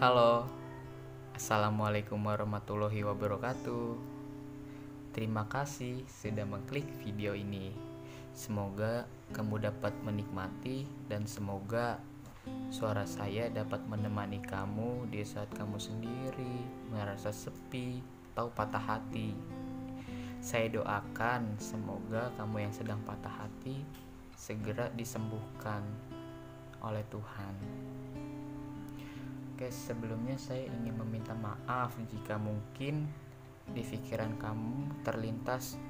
Halo, Assalamualaikum warahmatullahi wabarakatuh. Terima kasih sudah mengklik video ini. Semoga kamu dapat menikmati dan semoga suara saya dapat menemani kamu di saat kamu sendiri merasa sepi atau patah hati. Saya doakan semoga kamu yang sedang patah hati segera disembuhkan oleh Tuhan. Oke, sebelumnya saya ingin meminta maaf jika mungkin di pikiran kamu terlintas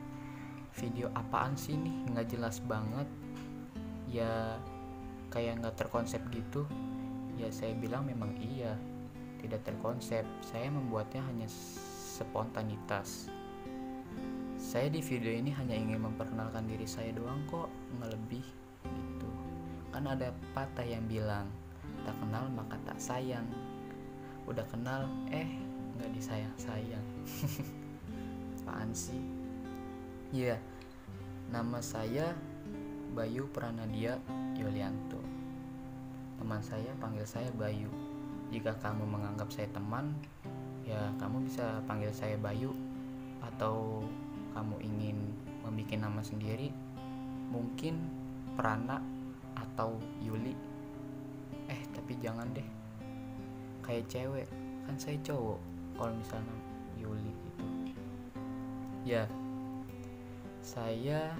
video apaan sih nih nggak jelas banget. Ya kayak nggak terkonsep gitu. Ya saya bilang memang iya. Tidak terkonsep. Saya membuatnya hanya spontanitas. Saya di video ini hanya ingin memperkenalkan diri saya doang kok nggak lebih kan ada patah yang bilang tak kenal maka tak sayang. Udah kenal eh nggak disayang sayang apaan sih? Ya yeah. nama saya Bayu Pranadia Yulianto. Teman saya panggil saya Bayu. Jika kamu menganggap saya teman ya kamu bisa panggil saya Bayu. Atau kamu ingin membuat nama sendiri mungkin Prana atau Yuli? Eh tapi jangan deh. Kayak cewek. Kan saya cowok kalau misalnya Yuli itu ya. Saya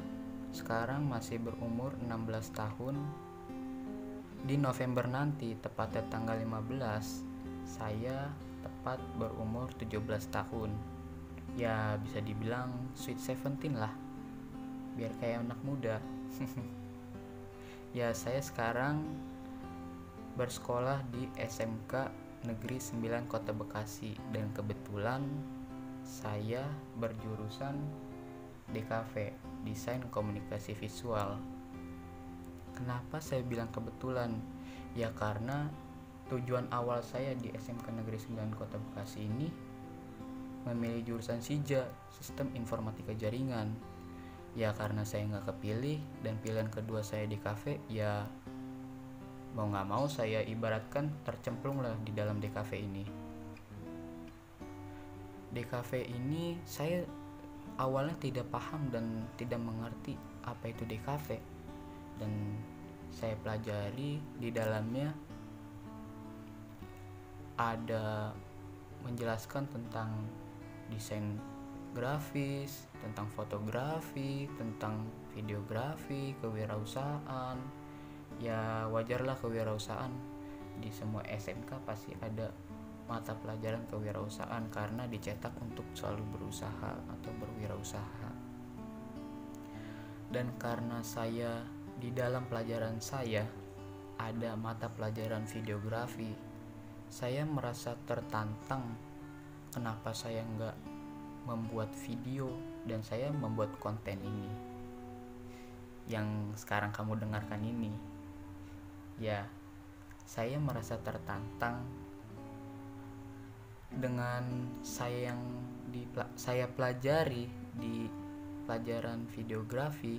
sekarang masih berumur 16 tahun. Di November nanti tepatnya tanggal 15 saya tepat berumur 17 tahun. Ya bisa dibilang sweet 17 lah. Biar kayak anak muda ya saya sekarang bersekolah di SMK Negeri 9 Kota Bekasi dan kebetulan saya berjurusan DKV Desain Komunikasi Visual. Kenapa saya bilang kebetulan? Ya karena tujuan awal saya di SMK Negeri 9 Kota Bekasi ini memilih jurusan SIJA Sistem Informatika Jaringan. Ya karena saya nggak kepilih dan pilihan kedua saya di kafe ya mau nggak mau saya ibaratkan tercemplung lah di dalam DKV ini. DKV ini saya awalnya tidak paham dan tidak mengerti apa itu DKV dan saya pelajari di dalamnya ada menjelaskan tentang desain grafis, tentang fotografi, tentang videografi, kewirausahaan, ya wajarlah kewirausahaan. Di semua SMK pasti ada mata pelajaran kewirausahaan karena dicetak untuk selalu berusaha atau berwirausaha. Dan karena saya di dalam pelajaran saya ada mata pelajaran videografi saya merasa tertantang kenapa saya nggak membuat video dan saya membuat konten ini. Yang sekarang kamu dengarkan ini. Ya saya merasa tertantang dengan saya yang di saya pelajari di pelajaran videografi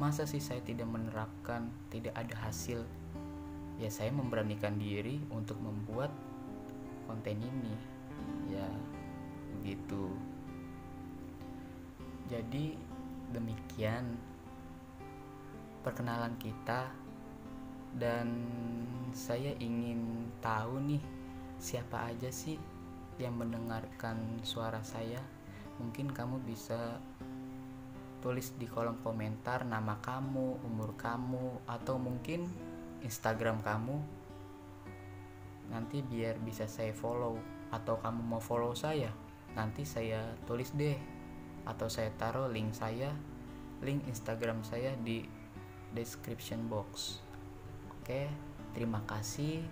masa sih saya tidak menerapkan tidak ada hasil? Ya saya memberanikan diri untuk membuat konten ini. Ya begitu jadi demikian perkenalan kita dan saya ingin tahu nih siapa aja sih yang mendengarkan suara saya? Mungkin kamu bisa tulis di kolom komentar nama kamu, umur kamu, atau mungkin Instagram kamu. Nanti biar bisa saya follow atau kamu mau follow saya, nanti saya tulis deh atau saya taruh link saya, link Instagram saya di description box. Oke, terima kasih.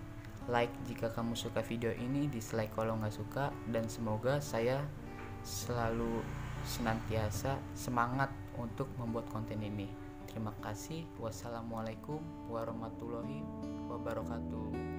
Like jika kamu suka video ini, dislike kalau nggak suka, dan semoga saya selalu senantiasa semangat untuk membuat konten ini. Terima kasih. Wassalamualaikum warahmatullahi wabarakatuh.